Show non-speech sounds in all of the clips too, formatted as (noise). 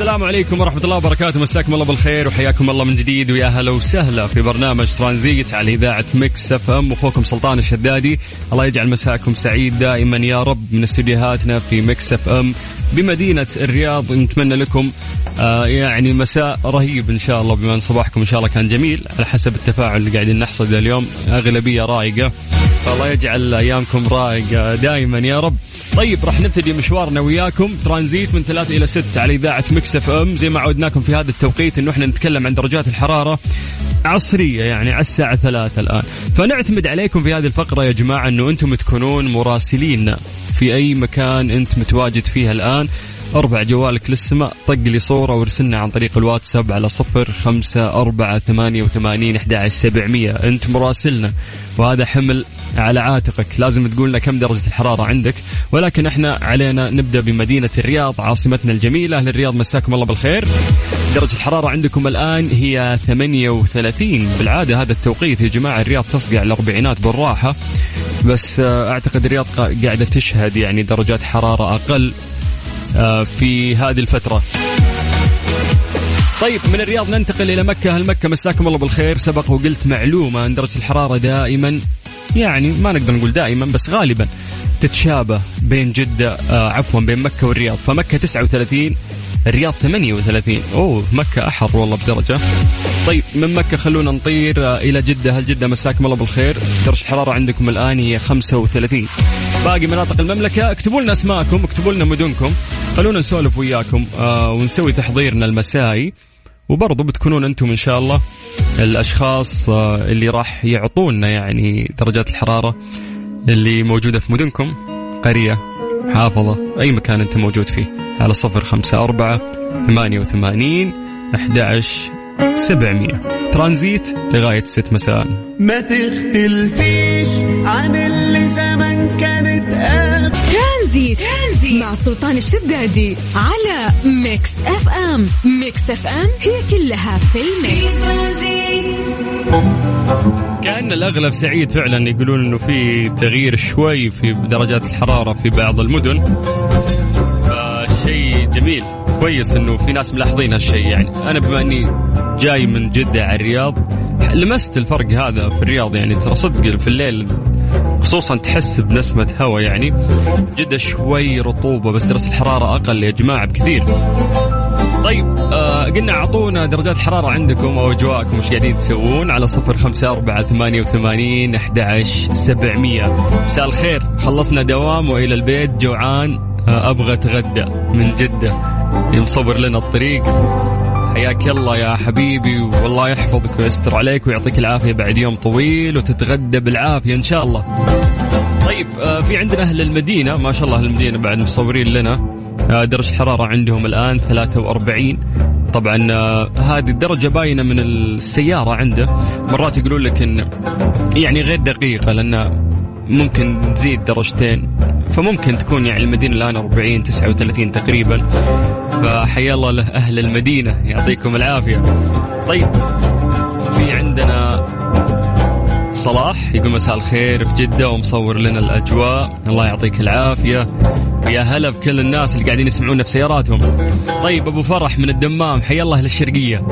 السلام عليكم ورحمة الله وبركاته. مساكم الله بالخير وحياكم الله من جديد. ويا هلا وسهلا في برنامج ترانزيت على إذاعة Mix FM. أخوكم سلطان الشدادي. الله يجعل مساكم سعيد دائما يا رب من استديوهاتنا في Mix FM. بمدينة الرياض نتمنى لكم آه يعني مساء رهيب إن شاء الله بما أن صباحكم إن شاء الله كان جميل. على حسب التفاعل اللي قاعدين نحصده اليوم أغلبية رايقة فالله يجعل أيامكم رايقة دائما يا رب. طيب راح نبتدي مشوارنا وياكم. ترانزيت من ثلاثة إلى ستة على إذاعة Mix FM. زي ما عودناكم في هذا التوقيت إنه إحنا نتكلم عن درجات الحرارة عصرية يعني على الساعة ثلاثة الآن. فنعتمد عليكم في هذه الفقرة يا جماعة أنه أنتم تكونون مراسلين في أي مكان أنت متواجد فيها الآن. ارفع جوالك للسماء. طق لي صورة وارسلنا عن طريق الواتساب على صفر خمسة أربعة ثمانية وثمانين أنت مراسلنا وهذا حمل على عاتقك. لازم تقول لنا كم درجة الحرارة عندك. ولكن إحنا علينا نبدأ بمدينة الرياض عاصمتنا الجميلة. أهل الرياض مساكم الله بالخير. درجة الحرارة عندكم الآن هي 38 بالعادة هذا التوقيت يا جماعة الرياض تصقع الأربعينات بالراحة. بس آه، أعتقد الرياض قا- قاعدة تشهد يعني درجات حرارة أقل آه، في هذه الفترة. طيب من الرياض ننتقل إلى مكة. هل مكة مساكم الله بالخير. سبق وقلت معلومة أن درجة الحرارة دائما يعني ما نقدر نقول دائما بس غالبا تتشابه بين جدة آه عفوا بين مكة والرياض. فمكة 39 الرياض 38 أوه مكة أحر والله بدرجة. طيب من مكة خلونا نطير آه، إلى جدة. هل جدة مساكم الله بالخير؟ درجة الحرارة عندكم الآن هي 35 باقي مناطق المملكة اكتبوا لنا اسماءكم اكتبوا لنا مدنكم. خلونا نسولف وياكم آه ونسوي تحضيرنا المسائي. وبرضو بتكونون أنتم إن شاء الله الأشخاص آه، اللي راح يعطونا يعني درجات الحرارة اللي موجودة في مدنكم قرية محافظة أي مكان أنت موجود فيه على صفر خمسة أربعة ثمانية وثمانين أحد سبعمية. ترانزيت لغاية ست مساء. ما تختلفيش عن اللي زمان كانت قبل ترانزيت, ترانزيت مع سلطان الشدادي على Mix FM. Mix FM هي كلها في ال mix. ترانزيت كأن الأغلب سعيد فعلا يقولون إنه في تغيير شوي في درجات الحرارة في بعض المدن. فشيء جميل. كويس إنه في ناس ملاحظين هالشيء. يعني أنا بما إني جاي من جدة على الرياض لمست الفرق هذا في الرياض. يعني ترى صدق في الليل خصوصا تحس بنسمة هواء يعني جدة شوي رطوبة بس درجة الحرارة أقل يا جماعة بكثير. طيب آه قلنا أعطونا درجات حرارة عندكم أو أجواءكم وش قاعدين تسوون على صفر خمسة أربعة ثمانية وثمانين أحد سبعمية. مساء الخير خلصنا دوام وإلى البيت. جوعان آه أبغى أتغدى من جدة. مصور لنا الطريق. حياك الله يا حبيبي والله يحفظك ويستر عليك ويعطيك العافية بعد يوم طويل وتتغدى بالعافية إن شاء الله. طيب آه، في عندنا أهل المدينة ما شاء الله أهل المدينة بعد مصورين لنا. آه، درجه الحراره عندهم الآن 43 طبعا آه، هذه الدرجة باينة من السيارة عنده. مرات يقولون لك إن يعني غير دقيقة لأن ممكن تزيد درجتين. فممكن تكون يعني المدينة الآن 40 39 تقريبا. فحيا الله له أهل المدينة يعطيكم العافية. طيب في عندنا صلاح يقول مساء الخير في جدة ومصور لنا الأجواء. الله يعطيك العافية. ويا هلا بكل الناس اللي قاعدين يسمعونا في سياراتهم. طيب أبو فرح من الدمام حيا الله للشرقية.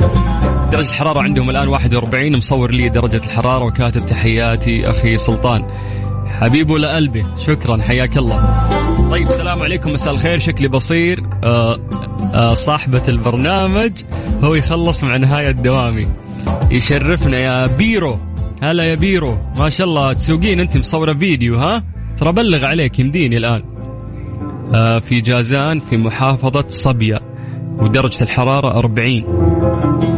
درجة الحرارة عندهم الآن 41 مصور لي درجة الحرارة وكاتب تحياتي أخي سلطان. حبيبه لقلبي. شكرا. حياك الله. طيب السلام عليكم. مساء الخير. شكلي بصير. آه آه صاحبة البرنامج هو يخلص مع نهاية دوامي يشرفنا يا بيرو. هلا يا بيرو. ما شاء الله. تسوقين أنت مصورة فيديو ها؟ ترى بلغ عليك. يمديني الآن. آه، في جازان في محافظة صبية. ودرجة الحرارة 40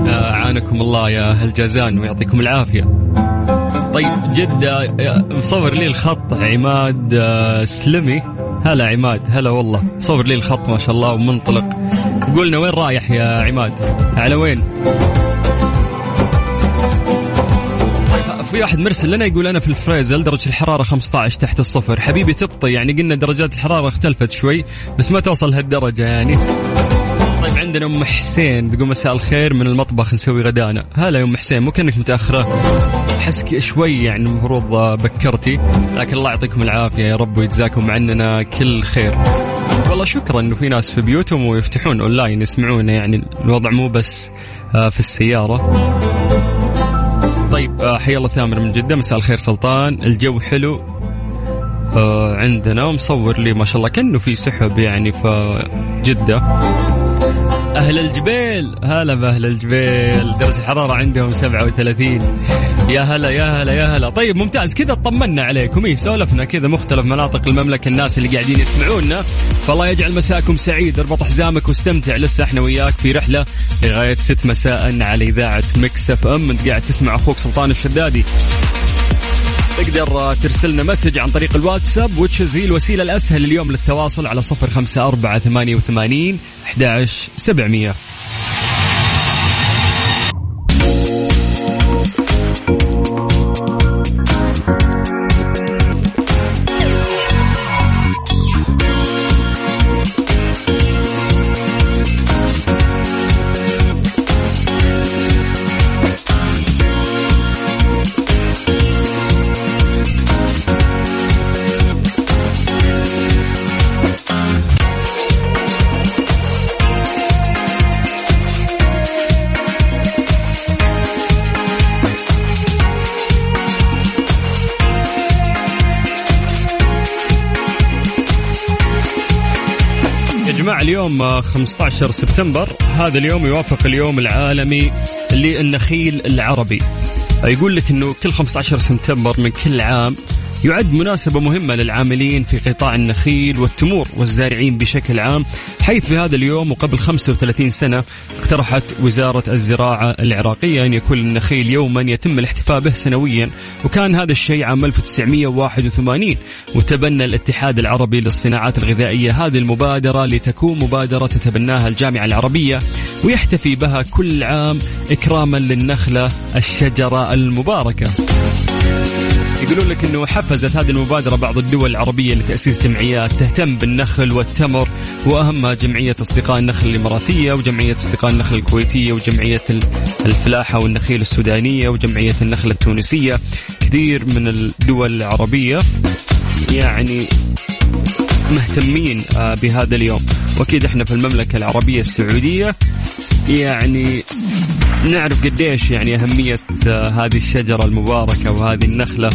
آه، عانكم الله يا أهل جازان ويعطيكم العافية. طيب جدة آه، مصور لي الخط عماد آه، سلمي. هلا عماد هلا والله. مصور لي الخط ما شاء الله ومنطلق. قولنا وين رايح يا عماد؟ على وين؟ في واحد مرسل لنا يقول أنا في الفريزل درجة الحرارة 15 تحت الصفر. حبيبي تبطي يعني قلنا درجات الحرارة اختلفت شوي بس ما توصل هالدرجة يعني. عندنا أم حسين تقول مساء الخير من المطبخ نسوي غدانا. هلا يا أم حسين مو كأنك متأخرة. احسك شوي يعني المفروض بكرتي لكن الله يعطيكم العافية يا رب ويجزاكم عننا كل خير. والله شكرا إنه في ناس في بيوتهم ويفتحون أونلاين يسمعونا يعني الوضع مو بس آه، في السيارة. طيب آه، حيا الله ثامر من جدة مساء الخير سلطان. الجو حلو آه، عندنا ومصور لي ما شاء الله كأنه في سحب يعني في جدة. أهل الجبيل هلا بأهل الجبيل درجة الحرارة عندهم 37 يا هلا يا هلا يا هلا. طيب ممتاز. كذا طمنا عليكم. إيه سولفنا كذا مختلف مناطق المملكة الناس اللي قاعدين يسمعونا. فالله يجعل مساكم سعيد. اربط حزامك واستمتع. لسه إحنا وياك في رحلة لغاية 6 مساء على إذاعة Mix FM. أنت قاعد تسمع أخوك سلطان الشدادي. تقدر ترسلنا message عن طريق الواتساب which is هي الوسيلة الأسهل اليوم للتواصل على صفر خمسة أربعة ثمانية وثمانين أحد سبعمية. 15 سبتمبر. هذا اليوم يوافق اليوم العالمي للنخيل العربي. يقول لك إنه كل 15 سبتمبر من كل عام يعد مناسبة مهمة للعاملين في قطاع النخيل والتمور والزارعين بشكل عام حيث في هذا اليوم وقبل 35 سنة اقترحت وزارة الزراعة العراقية أن يكون النخيل يوما يتم الاحتفاء به سنويا وكان هذا الشيء عام 1981 وتبنى الاتحاد العربي للصناعات الغذائية هذه المبادرة لتكون مبادرة تتبناها الجامعة العربية ويحتفي بها كل عام إكراما للنخلة الشجرة المباركة. يقولون لك إنه حفزت هذه المبادرة بعض الدول العربية لتاسيس جمعيات تهتم بالنخل والتمر وأهمها جمعية أصدقاء النخل الإماراتية وجمعية أصدقاء النخل الكويتية وجمعية الفلاحة والنخيل السودانية وجمعية النخل التونسية. كثير من الدول العربية يعني مهتمين آه، بهذا اليوم. وأكيد إحنا في المملكة العربية السعودية يعني نعرف قديش يعني أهمية آه، هذه الشجرة المباركة وهذه النخلة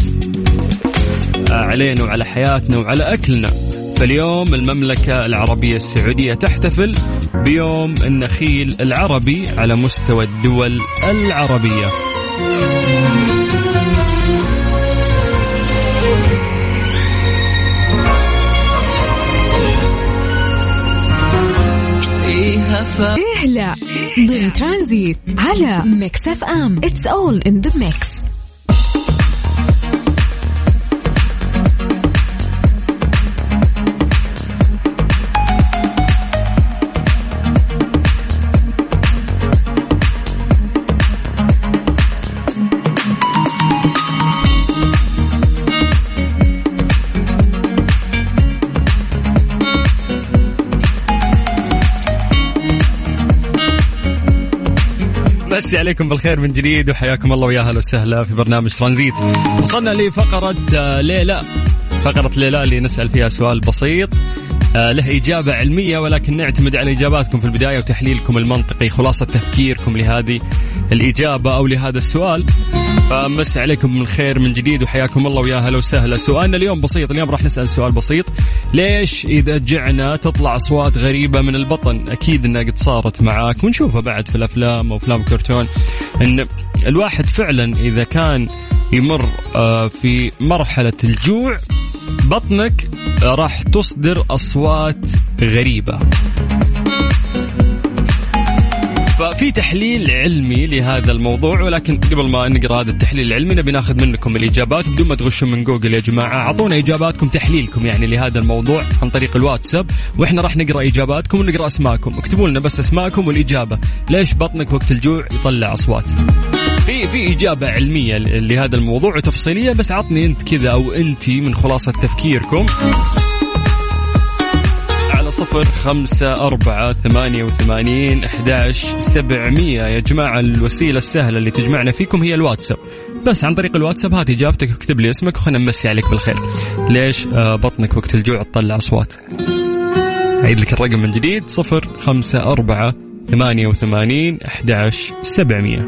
آه، علينا وعلى حياتنا وعلى أكلنا. فاليوم المملكة العربية السعودية تحتفل بيوم النخيل العربي على مستوى الدول العربية. ليه لا ضمن ترانزيت على Mix FM it's all in the mix مسي عليكم بالخير من جديد وحياكم الله ويا أهلا وسهلا في برنامج ترانزيت. وصلنا لفقرة آه، ليلى. فقرة ليلى اللي نسأل فيها سؤال بسيط. له إجابة علمية ولكن نعتمد على إجاباتكم في البداية وتحليلكم المنطقي. خلاصة تفكيركم لهذه الإجابة أو لهذا السؤال. فمسي عليكم من خير من جديد وحياكم الله ويا هلا وسهلا. سؤالنا اليوم بسيط اليوم راح نسأل سؤال بسيط. ليش إذا جعنا تطلع أصوات غريبة من البطن؟ أكيد أنها قد صارت معاك ونشوفها بعد في الأفلام أو أفلام كرتون. أن الواحد فعلا إذا كان يمر آه، في مرحلة الجوع بطنك راح تصدر أصوات غريبة. ففي تحليل علمي لهذا الموضوع ولكن قبل ما نقرأ هذا التحليل العلمي نبي ناخذ منكم الإجابات بدون ما تغشوا من جوجل يا جماعة. أعطونا إجاباتكم تحليلكم يعني لهذا الموضوع عن طريق الواتساب وإحنا راح نقرأ إجاباتكم ونقرأ أسماءكم. اكتبوا لنا بس أسماءكم والإجابة. ليش بطنك وقت الجوع يطلع أصوات؟ في في إجابة علمية لهذا الموضوع وتفصيلية بس عطني أنت كذا أو انت من خلاصة تفكيركم. صفر خمسة أربعة ثمانية وثمانين أحداش سبعمية. يا جماعة الوسيلة السهلة اللي تجمعنا فيكم هي الواتساب. بس عن طريق الواتساب هات إجابتك واكتب لي اسمك وخلنا نمسي عليك بالخير. ليش؟ آه بطنك وقت الجوع تطلع أصوات. أعيد لك الرقم من جديد صفر خمسة أربعة ثمانية وثمانين أحداش سبعمية.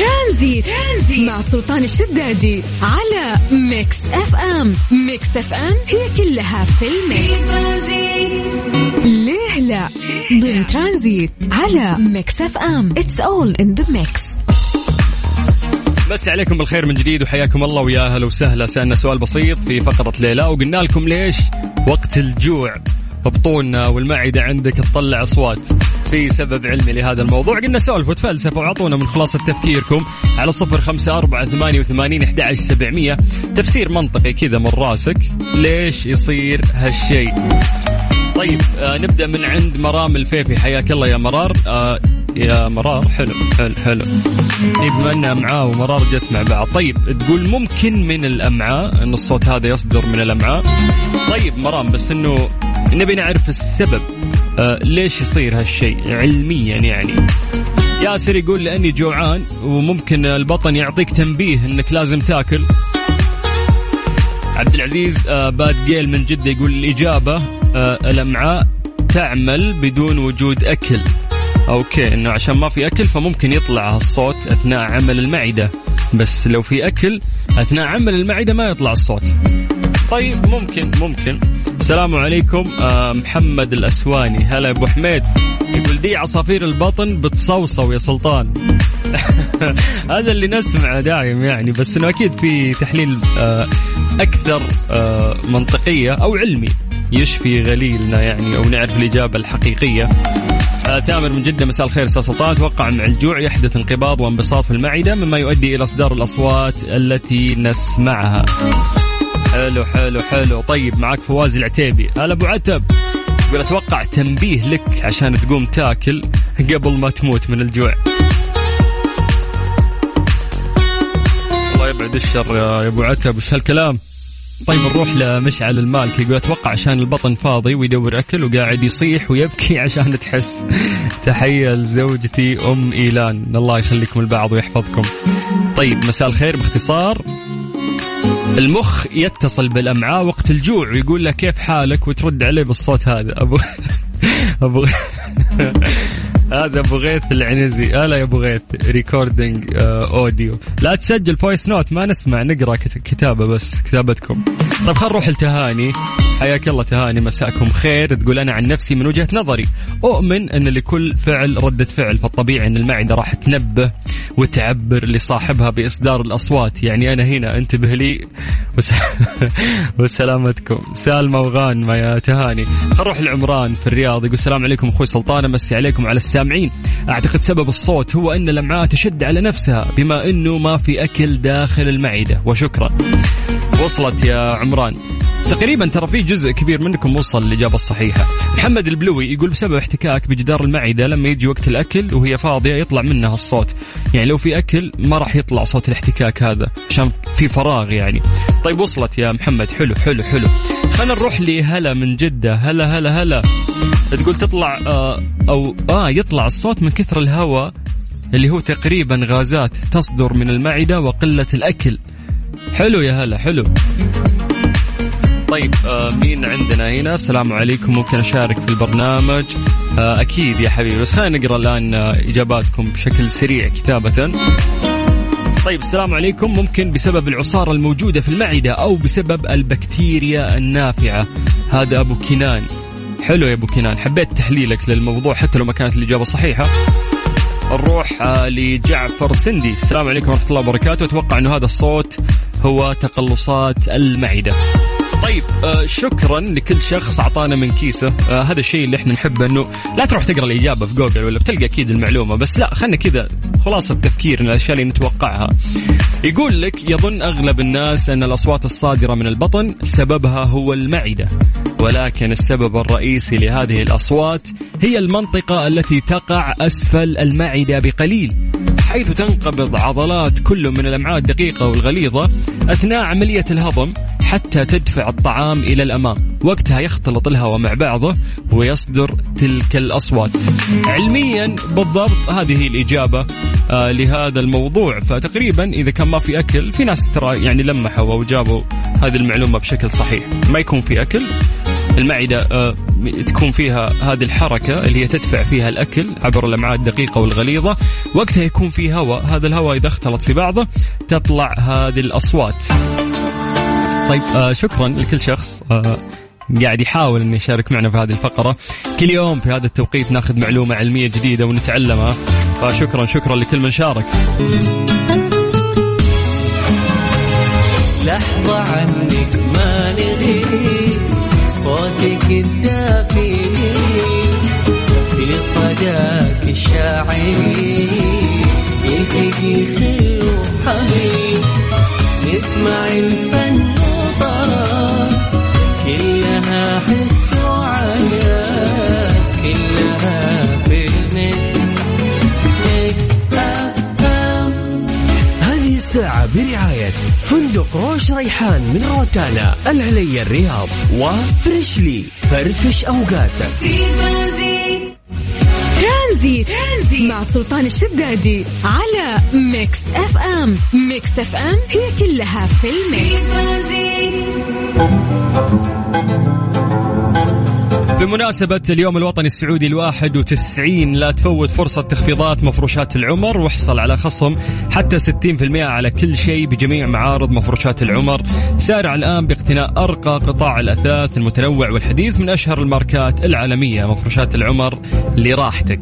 ترانزيت. مع سلطان الشدادي على Mix FM. Mix FM هي كلها في ال mix. ليه لا؟ ضمن ترانزيت على Mix FM. It's all in the mix مسى عليكم بالخير من جديد وحياكم الله ويا أهلا وسهلا. سألنا سؤال بسيط في فقرة ليه لا وقلنا لكم ليش وقت الجوع؟ بطوننا والمعدة عندك تطلع أصوات في سبب علمي لهذا الموضوع. قلنا سولف وتفلسف وعطونا من خلاصة تفكيركم على صفر خمسة أربعة ثمانية وثمانين أحد سبعمية. تفسير منطقي كذا من راسك. ليش يصير هالشيء؟ طيب آه نبدأ من عند مرام الفيفي. حياك الله يا مرار. آه يا مرار حلو حلو حلو. بما انها أمعاء ومرار جت مع بعض. طيب تقول ممكن من الأمعاء إن الصوت هذا يصدر من الأمعاء. طيب مرام بس إنه نبي نعرف السبب آه ليش يصير هالشيء علميا يعني. ياسر يقول لأني جوعان وممكن البطن يعطيك تنبيه إنك لازم تاكل. عبد العزيز آه باد جيل من جدة يقول الإجابة آه الأمعاء تعمل بدون وجود أكل. okay إنه عشان ما في أكل فممكن يطلع الصوت أثناء عمل المعدة. بس لو في أكل أثناء عمل المعدة ما يطلع الصوت. طيب ممكن ممكن. السلام عليكم. آه محمد الأسواني. هلا أبو حميد. يقول دي عصافير البطن بتصوصو يا سلطان. (laughs) هذا اللي نسمعه دايم يعني بس إنه أكيد في تحليل آه أكثر آه منطقية أو علمي يشفي غليلنا يعني أو نعرف الإجابة الحقيقية. ثامر من جدة مساء الخير أستاذ سلطان. أتوقع مع الجوع يحدث انقباض وانبساط في المعدة مما يؤدي إلى إصدار الأصوات التي نسمعها. حلو حلو حلو. طيب معك فواز العتيبي. هلا أبو عتب. يقول أتوقع تنبيه لك عشان تقوم تاكل قبل ما تموت من الجوع. الله يبعد الشر يا أبو عتب. وش هالكلام؟ طيب نروح لمشعل المالكي. يقول أتوقع عشان البطن فاضي ويدور أكل وقاعد يصيح ويبكي (laughs) عشان تحس. تحية لزوجتي أم إيلان. الله يخليكم البعض ويحفظكم. طيب مساء الخير باختصار. المخ يتصل بالأمعاء وقت الجوع ويقول له كيف حالك؟ وترد عليه بالصوت هذا. ابو ابو هذا أبو غيث العنزي. هلا يا أبو غيث recording audio لا تسجل voice note ما نسمع نقرأ كتابة بس كتابتكم. طيب خلينا نروح لتهاني. حياك الله تهاني مساءكم خير. تقول أنا عن نفسي من وجهة نظري أؤمن أن لكل فعل ردة فعل فالطبيعي أن المعدة راح تنبه وتعبر لصاحبها بإصدار الأصوات. يعني أنا هنا انتبه لي. وس... (laughs) وسلامتكم. سالمة وغانمه يا تهاني. نروح لعمران في الرياض يقول السلام عليكم أخوي سلطان أمسي عليكم على السامعين. أعتقد سبب الصوت هو أن الأمعاء تشد على نفسها بما إنه ما في أكل داخل المعدة. وشكرا. وصلت يا عمران. تقريبا ترى في جزء كبير منكم وصل الإجابة الصحيحة. محمد البلوي يقول بسبب احتكاك بجدار المعدة لما يجي وقت الأكل وهي فاضية يطلع منها الصوت. يعني لو في أكل ما راح يطلع صوت الاحتكاك هذا عشان في فراغ يعني. طيب وصلت يا محمد. حلو حلو حلو. خلينا نروح لهلا من جدة. هلا هلا هلا. تقول تطلع آه أو آه يطلع الصوت من كثر الهواء اللي هو تقريبا غازات تصدر من المعدة وقلة الأكل. حلو يا هلا حلو. طيب آه مين عندنا هنا؟ السلام عليكم ممكن أشارك في البرنامج. آه أكيد يا حبيبي بس خلينا نقرأ الآن آه إجاباتكم بشكل سريع كتابة. طيب السلام عليكم. ممكن بسبب العصارة الموجودة في المعدة أو بسبب البكتيريا النافعة. هذا أبو كنان. حلو يا أبو كنان حبيت تحليلك للموضوع حتى لو ما كانت الإجابة صحيحة. نروح لجعفر سندي. السلام عليكم ورحمة الله وبركاته. أتوقع أنه هذا الصوت هو تقلصات المعدة. طيب آه شكرا لكل شخص أعطانا من كيسه. آه هذا الشيء اللي إحنا نحبه إنه لا تروح تقرأ الإجابة في جوجل ولا بتلقى أكيد المعلومة بس لا خلينا كذا خلاصة تفكير من الأشياء اللي نتوقعها. يقول لك يظن أغلب الناس أن الأصوات الصادرة من البطن سببها هو المعدة ولكن السبب الرئيسي لهذه الأصوات هي المنطقة التي تقع أسفل المعدة بقليل. حيث تنقبض عضلات كل من الأمعاء الدقيقة والغليظة أثناء عملية الهضم حتى تدفع الطعام إلى الأمام. وقتها يختلط الهواء مع بعضه ويصدر تلك الأصوات. علميا بالضبط هذه هي الإجابة آه لهذا الموضوع. فتقريبا إذا كان ما في أكل في ناس ترى يعني لمحوا أو جابوا هذه المعلومة بشكل صحيح. ما يكون في أكل المعدة آه، تكون فيها هذه الحركة اللي هي تدفع فيها الأكل عبر الأمعاء الدقيقة والغليظة. وقتها يكون في هواء هذا الهواء إذا اختلط في بعضه تطلع هذه الأصوات. طيب آه شكرا لكل شخص آه قاعد يحاول إنه يشارك معنا في هذه الفقرة. كل يوم في هذا التوقيت ناخذ معلومة علمية جديدة ونتعلمها. فشكرا شكرا لكل من شارك. لحظة عنك it ريحان من روتانا العلي الرياض و Freshly فرفش أوقاتك في ترانزيت ترانزيت, مع سلطان الشدادي على Mix FM. Mix FM هي كلها في في ال mix. ترانزيت بمناسبة اليوم الوطني السعودي الواحد وتسعين لا تفوت فرصة تخفيضات مفروشات العمر واحصل على خصم حتى 60% على كل شيء بجميع معارض مفروشات العمر. سارع الآن باقتناء أرقى قطاع الأثاث المتنوع والحديث من أشهر الماركات العالمية مفروشات العمر لراحتك.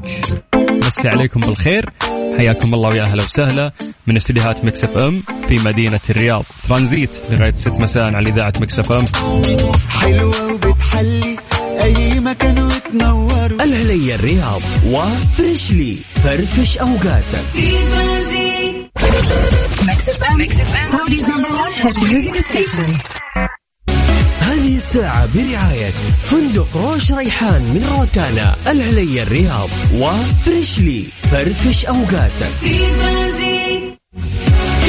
مسي عليكم بالخير. حياكم الله ويا أهلا وسهلا من استديوهات Mix FM في مدينة الرياض. ترانزيت لغاية 6 مساء على إذاعة Mix FM. حلوة وبتحلي أي مكان وتنور العلي الرياض و Freshly. فرفش أوقاتك. في ترانزيت هذه الساعة برعاية فندق روش ريحان من روتانا العلي الرياض و Freshly. فرفش أوقاتك. في ترانزيت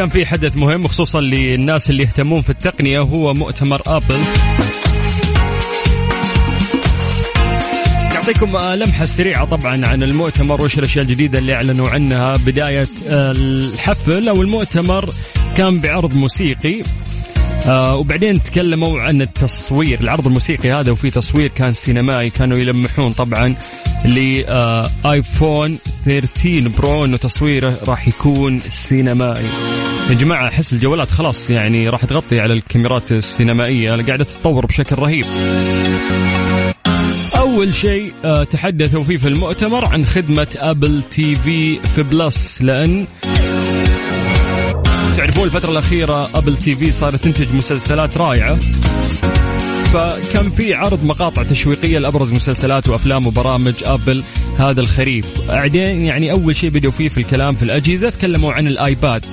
كان في حدث مهم خصوصا للناس اللي يهتمون في التقنية وهو مؤتمر آبل. نعطيكم لمحة سريعة طبعا عن المؤتمر وش الأشياء الجديدة اللي أعلنوا عنها. بداية الحفل أو المؤتمر كان بعرض موسيقي. آه وبعدين تكلموا عن التصوير العرض الموسيقي هذا وفي تصوير كان سينمائي كانوا يلمحون طبعا. لآيفون 13 Pro إنه تصويره راح يكون سينمائي. يا جماعة أحس الجوالات خلاص يعني راح تغطي على الكاميرات السينمائية. قاعدة تتطور بشكل رهيب. أول شيء آه، تحدثوا فيه في المؤتمر عن خدمة Apple TV Plus لأن تعرفون الفترة الأخيرة Apple TV صارت تنتج مسلسلات رائعة. فكان في عرض مقاطع تشويقية لأبرز مسلسلات وأفلام وبرامج Apple هذا الخريف. بعدين يعني أول شيء بدأوا فيه في الكلام في الأجهزة تكلموا عن ال iPad.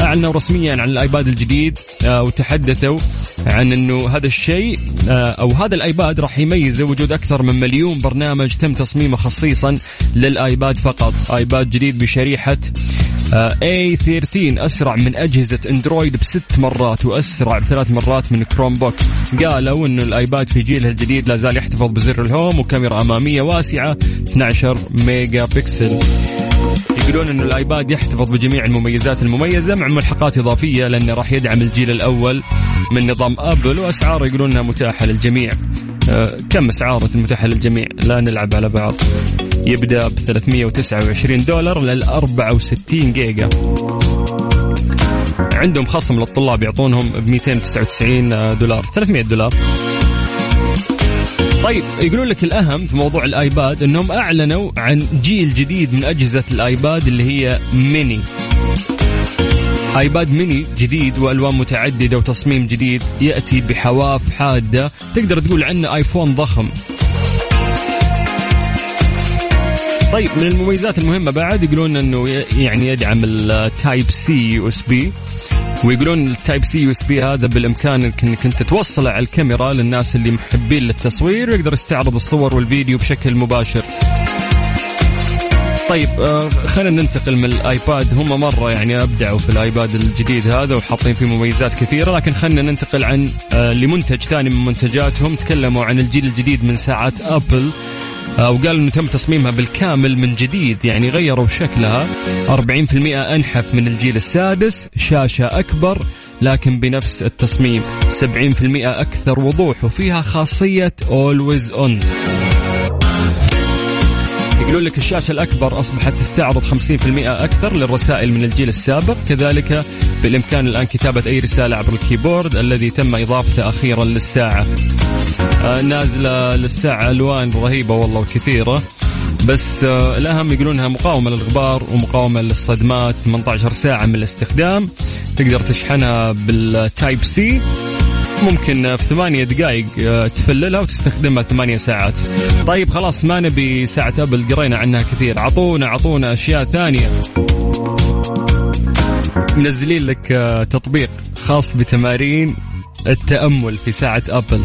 أعلنوا رسميا عن ال iPad الجديد آه، وتحدثوا عن أنه هذا الشيء آه، أو هذا ال iPad راح يميزه وجود أكثر من مليون برنامج تم تصميمه خصيصا لل iPad فقط. iPad جديد بشريحة A13 أسرع من أجهزة Android بست مرات وأسرع بثلاث مرات من Chromebook قالوا إنه ال iPad في جيلها الجديد لا زال يحتفظ بزر ال home وكاميرا أمامية واسعة 12 ميجا بكسل يقولون إنه ال iPad يحتفظ بجميع المميزات المميزة مع ملحقات إضافية لأنه راح يدعم الجيل الأول من نظام Apple وأسعاره يقولون إنها متاحة للجميع. أه كم أسعارة المتاحه للجميع؟ لا نلعب على بعض. يبدأ ب 329 دولار لل 64 جيجا. عندهم خصم للطلاب يعطونهم ب 299 دولار 300 دولار. طيب يقولون لك الأهم في موضوع ال iPad إنهم أعلنوا عن جيل جديد من أجهزة ال iPad اللي هي mini. iPad mini جديد وألوان متعددة وتصميم جديد يأتي بحواف حادة تقدر تقول عنه iPhone ضخم. طيب من المميزات المهمة بعد يقولون إنه يعني يدعم ال Type-C USB ويقولون ال Type-C USB هذا بالإمكان إنك أنت توصله على الكاميرا للناس اللي محبين للتصوير ويقدر يستعرض الصور والفيديو بشكل مباشر. طيب آه خلينا ننتقل من ال iPad. هم مرة يعني أبدعوا في ال iPad الجديد هذا وحاطين فيه مميزات كثيرة لكن خلينا ننتقل عن آه لمنتج ثاني من منتجاتهم. تكلموا عن الجيل الجديد من ساعات Apple وقالوا إنه تم تصميمها بالكامل من جديد. يعني غيروا شكلها. 40% أنحف من الجيل السادس. شاشة أكبر لكن بنفس التصميم. 70% أكثر وضوح وفيها خاصية always on يقولون لك الشاشة الأكبر أصبحت تستعرض 50% أكثر للرسائل من الجيل السابق. كذلك بالإمكان الآن كتابة أي رسالة عبر ال keyboard الذي تم إضافته أخيرا للساعة. آه نازلة للساعة ألوان رهيبة والله وكثيرة. بس آه الأهم يقولونها مقاومة للغبار ومقاومة للصدمات. 18 ساعة من الاستخدام. تقدر تشحنها بال Type-C. ممكن في ثمانية دقائق تفللها وتستخدمها ثمانية ساعات. طيب خلاص ما نبي ساعة أبل قرينا عنها كثير. عطونا عطونا أشياء ثانية. منزلين لك تطبيق خاص بتمارين التأمل في ساعة أبل. (laughs)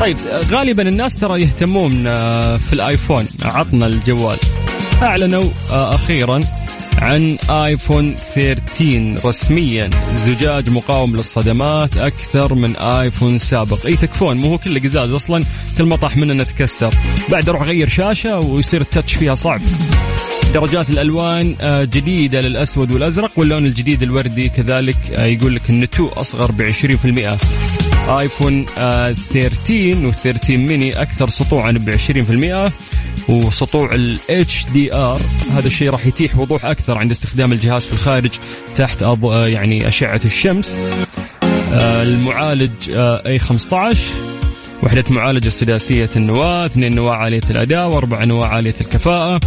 طيب غالبا الناس ترى يهتمون في الآيفون. عطنا الجوال. أعلنوا أخيرا. عن آيفون 13 رسميا. زجاج مقاوم للصدمات أكثر من آيفون سابق. اي تكفون مو هو كله قزاز أصلا كل ما طاح مننا تكسر بعد أروح أغير شاشة ويصير التاتش فيها صعب. درجات الألوان جديدة للأسود والأزرق واللون الجديد الوردي كذلك يقول لك النتو أصغر ب 20% iPhone 13 و13 ميني أكثر سطوعا ب 20% وسطوع ال HDR هذا الشيء راح يتيح وضوح أكثر عند استخدام الجهاز في الخارج تحت يعني أشعة الشمس المعالج A15 وحدة معالجة سداسية النواة، اثنين نواة عالية الأداء، وأربع نواة عالية الكفاءة.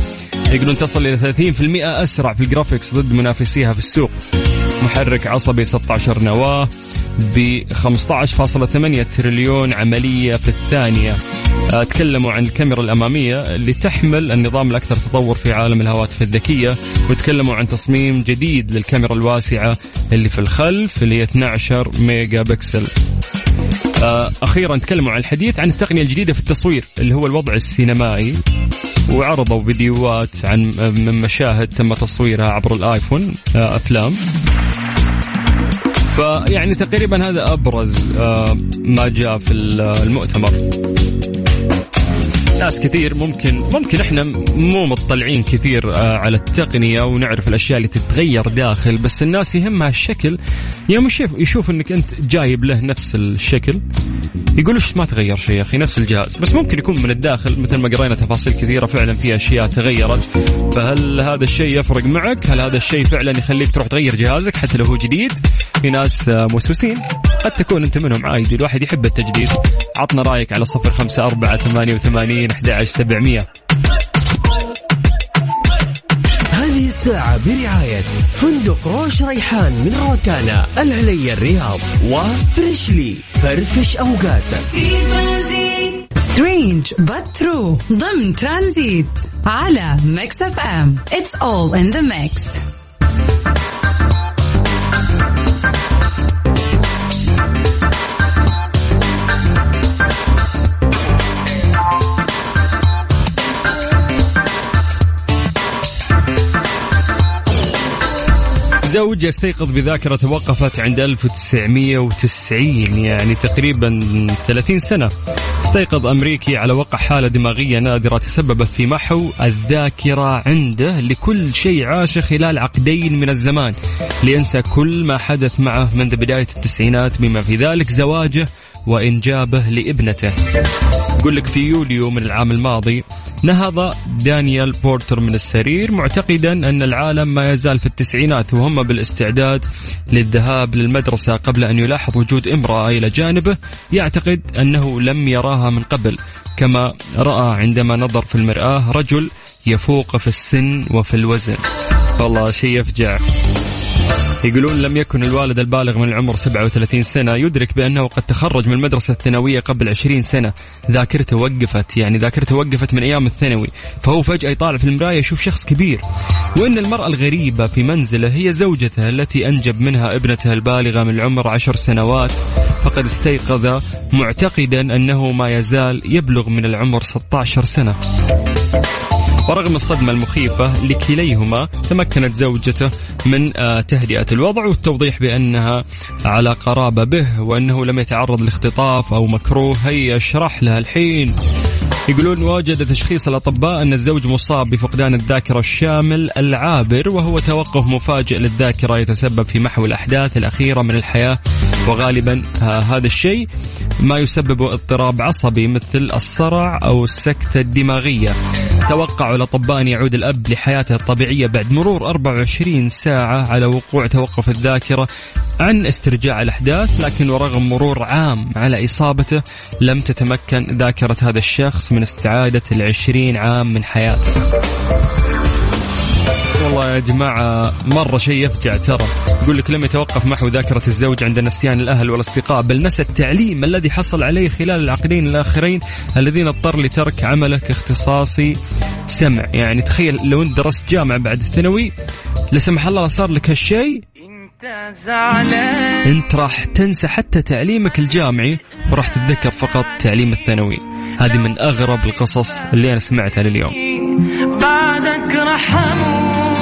يقولون تصل إلى 30% أسرع في ال graphics ضد منافسيها في السوق. محرك عصبي 16 نواة ب 15.8 تريليون عملية في الثانية. تكلموا عن الكاميرا الأمامية اللي تحمل النظام الأكثر تطور في عالم الهواتف الذكية وتكلموا عن تصميم جديد للكاميرا الواسعة اللي في الخلف اللي هي 12 ميجا بكسل. أخيرا تكلموا عن الحديث عن التقنية الجديدة في التصوير اللي هو الوضع السينمائي وعرضوا فيديوهات عن من مشاهد تم تصويرها عبر ال iPhone أفلام. فيعني تقريبا هذا أبرز ما جاء في المؤتمر. ناس كثير ممكن ممكن إحنا مو مطلعين كثير على التقنية ونعرف الأشياء اللي تتغير داخل بس الناس يهمها الشكل. يوم يشوف يشوف إنك أنت جايب له نفس الشكل يقول إيش ما تغير شيء يا أخي؟ نفس الجهاز. بس ممكن يكون من الداخل مثل ما قرينا تفاصيل كثيرة فعلا في أشياء تغيرت. فهل هذا الشيء يفرق معك؟ هل هذا الشيء فعلا يخليك تروح تغير جهازك حتى لو هو جديد؟ في ناس موسوسين. قد تكون أنت منهم عادي. الواحد يحب التجديد. عطنا رأيك على صفر خمسة أربعة ثمانية وثمانين أحد سبعمية. هذه الساعة برعاية فندق روش ريحان من روتانا العليا الرياض وفريشلي فرفش أوقاتك في ترانزيت strange but true. ضمن ترانزيت على Mix FM. It's all in the mix. زوج يستيقظ بذاكرة توقفت عند 1990 يعني تقريبا 30 سنة. استيقظ أمريكي على وقع حالة دماغية نادرة تسببت في محو الذاكرة عنده لكل شيء عاشه خلال عقدين من الزمان. لينسى كل ما حدث معه منذ بداية التسعينات بما في ذلك زواجه وإنجابه لابنته. يقول لك في يوليو من العام الماضي نهض دانيال بورتر من السرير معتقدا أن العالم ما يزال في التسعينات وهم بالاستعداد للذهاب للمدرسة قبل أن يلاحظ وجود امرأة إلى جانبه يعتقد أنه لم يراها من قبل. كما رأى عندما نظر في المرآة رجل يفوق في السن وفي الوزن. والله شيء يفجع. يقولون لم يكن الوالد البالغ من العمر 37 سنة يدرك بأنه قد تخرج من المدرسة الثانوية قبل 20 سنة. ذاكرته وقفت يعني ذاكرته وقفت من أيام الثانوي. فهو فجأة يطالع في المراية يشوف شخص كبير. وإن المرأة الغريبة في منزله هي زوجته التي أنجب منها ابنته البالغة من العمر عشر سنوات. فقد استيقظ معتقدا أنه ما يزال يبلغ من العمر 16 سنة. ورغم الصدمة المخيفة لكليهما تمكنت زوجته من آه، تهدئة الوضع والتوضيح بأنها على قرابة به وأنه لم يتعرض لاختطاف أو مكروه. هيا اشرح لها الحين. يقولون وجد تشخيص الأطباء أن الزوج مصاب بفقدان الذاكرة الشامل العابر وهو توقف مفاجئ للذاكرة يتسبب في محو الأحداث الأخيرة من الحياة. وغالبا آه، هذا الشيء ما يسبب اضطراب عصبي مثل الصرع أو السكتة الدماغية. توقعوا الأطباء أن يعود الأب لحياته الطبيعية بعد مرور 24 ساعة على وقوع توقف الذاكرة عن استرجاع الأحداث لكن ورغم مرور عام على إصابته لم تتمكن ذاكرة هذا الشخص من استعادة العشرين عام من حياته. والله يا جماعة مرة شيء يفجع ترى يقول لك لم يتوقف محو ذاكرة الزوج عند نسيان الأهل والأصدقاء بل نسى التعليم الذي حصل عليه خلال العقدين الآخرين الذين اضطر لترك عمله كاختصاصي سمع. يعني تخيل لو انت درست جامعة بعد الثانوي لا سمح الله صار لك هالشيء. انت راح تنسى حتى تعليمك الجامعي وراح تتذكر فقط تعليم الثانوي. هذه من أغرب القصص اللي أنا سمعتها لليوم. بعدك رح أموت